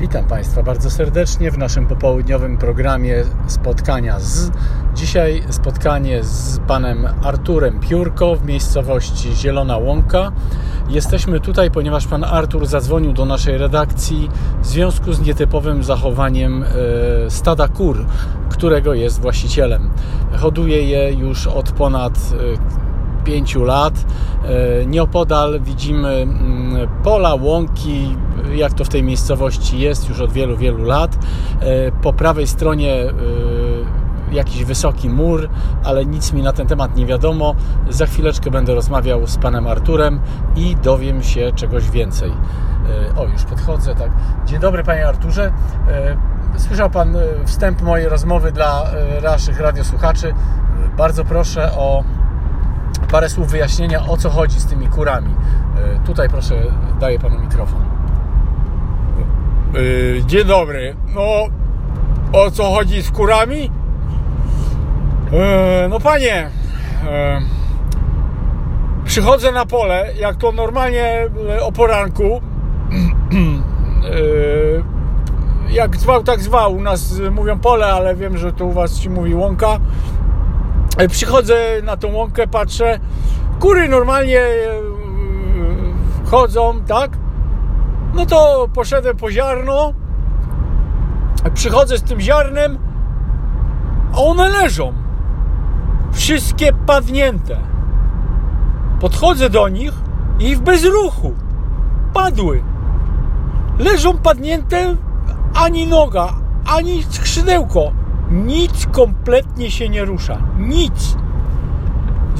Witam Państwa bardzo serdecznie w naszym popołudniowym programie spotkania z. Dzisiaj spotkanie z panem Arturem Piórko w miejscowości Zielona Łąka. Jesteśmy tutaj, ponieważ pan Artur zadzwonił do naszej redakcji w związku z nietypowym zachowaniem e, stada kur, którego jest właścicielem. Hoduje je już od ponad e, pięciu lat. E, nieopodal widzimy mm, pola, łąki, jak to w tej miejscowości jest już od wielu, wielu lat. E, po prawej stronie e, jakiś wysoki mur, ale nic mi na ten temat nie wiadomo. Za chwileczkę będę rozmawiał z panem Arturem i dowiem się czegoś więcej. O, już podchodzę, tak. Dzień dobry, panie Arturze. Słyszał pan wstęp mojej rozmowy dla naszych radiosłuchaczy. Bardzo proszę o parę słów wyjaśnienia, o co chodzi z tymi kurami. E, tutaj proszę, daję panu mikrofon. E, dzień dobry. No, o co chodzi z kurami? E, no panie, przychodzę na pole, jak to normalnie o poranku. jak zwał, tak zwał. U nas mówią pole, ale wiem, że to u was się mówi łąka. Przychodzę na tą łąkę, patrzę, kury normalnie chodzą, tak? No to poszedłem po ziarno, przychodzę z tym ziarnem, a one leżą. Wszystkie padnięte. Podchodzę do nich i w bezruchu padły. Leżą padnięte ani noga, ani skrzydełko nic kompletnie się nie rusza. Nic.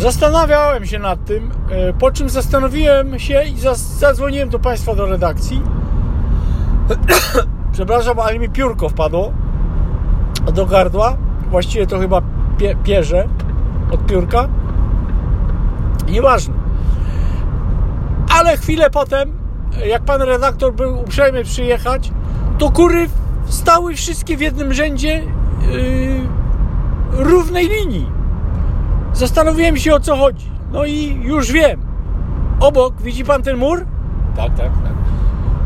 Zastanawiałem się nad tym, e, po czym zastanowiłem się i zadzwoniłem do Państwa do redakcji. Przepraszam, ale mi piórko wpadło do gardła. Właściwie to chyba pie pierze od piórka. Nieważne. Ale chwilę potem, jak pan redaktor był uprzejmy przyjechać, to kury stały wszystkie w jednym rzędzie yy, równej linii. Zastanowiłem się o co chodzi. No i już wiem. Obok, widzi pan ten mur? Tak, tak, tak.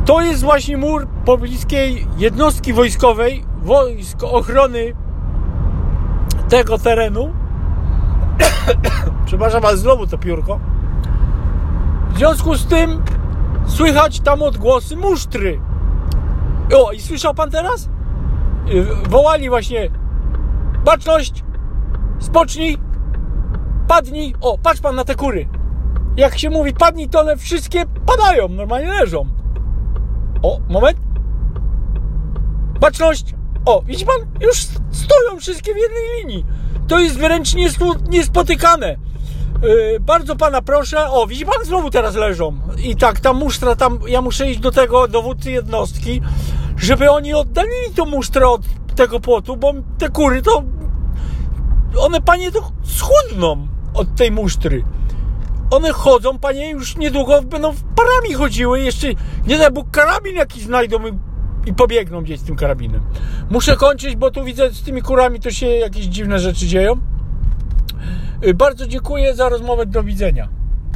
To jest właśnie mur pobliskiej jednostki wojskowej, wojsk ochrony tego terenu. Przepraszam, ale znowu to piórko. W związku z tym słychać tam odgłosy musztry. O, i słyszał pan teraz? Wołali właśnie baczność, spocznij, padnij. O, patrz pan na te kury. Jak się mówi padnij, to one wszystkie padają, normalnie leżą. O, moment. Baczność. O, widzi pan? Już stoją wszystkie w jednej linii. To jest wręcz niespotykane. Yy, bardzo pana proszę. O, widzi pan? Znowu teraz leżą. I tak, ta musztra tam, ja muszę iść do tego dowódcy jednostki żeby oni oddalili tą musztrę od tego płotu, bo te kury to one, panie, to schudną od tej musztry. One chodzą, panie, już niedługo będą parami chodziły, jeszcze nie daj Bóg karabin jakiś znajdą i, i pobiegną gdzieś z tym karabinem. Muszę kończyć, bo tu widzę z tymi kurami to się jakieś dziwne rzeczy dzieją. Y, bardzo dziękuję za rozmowę, do widzenia.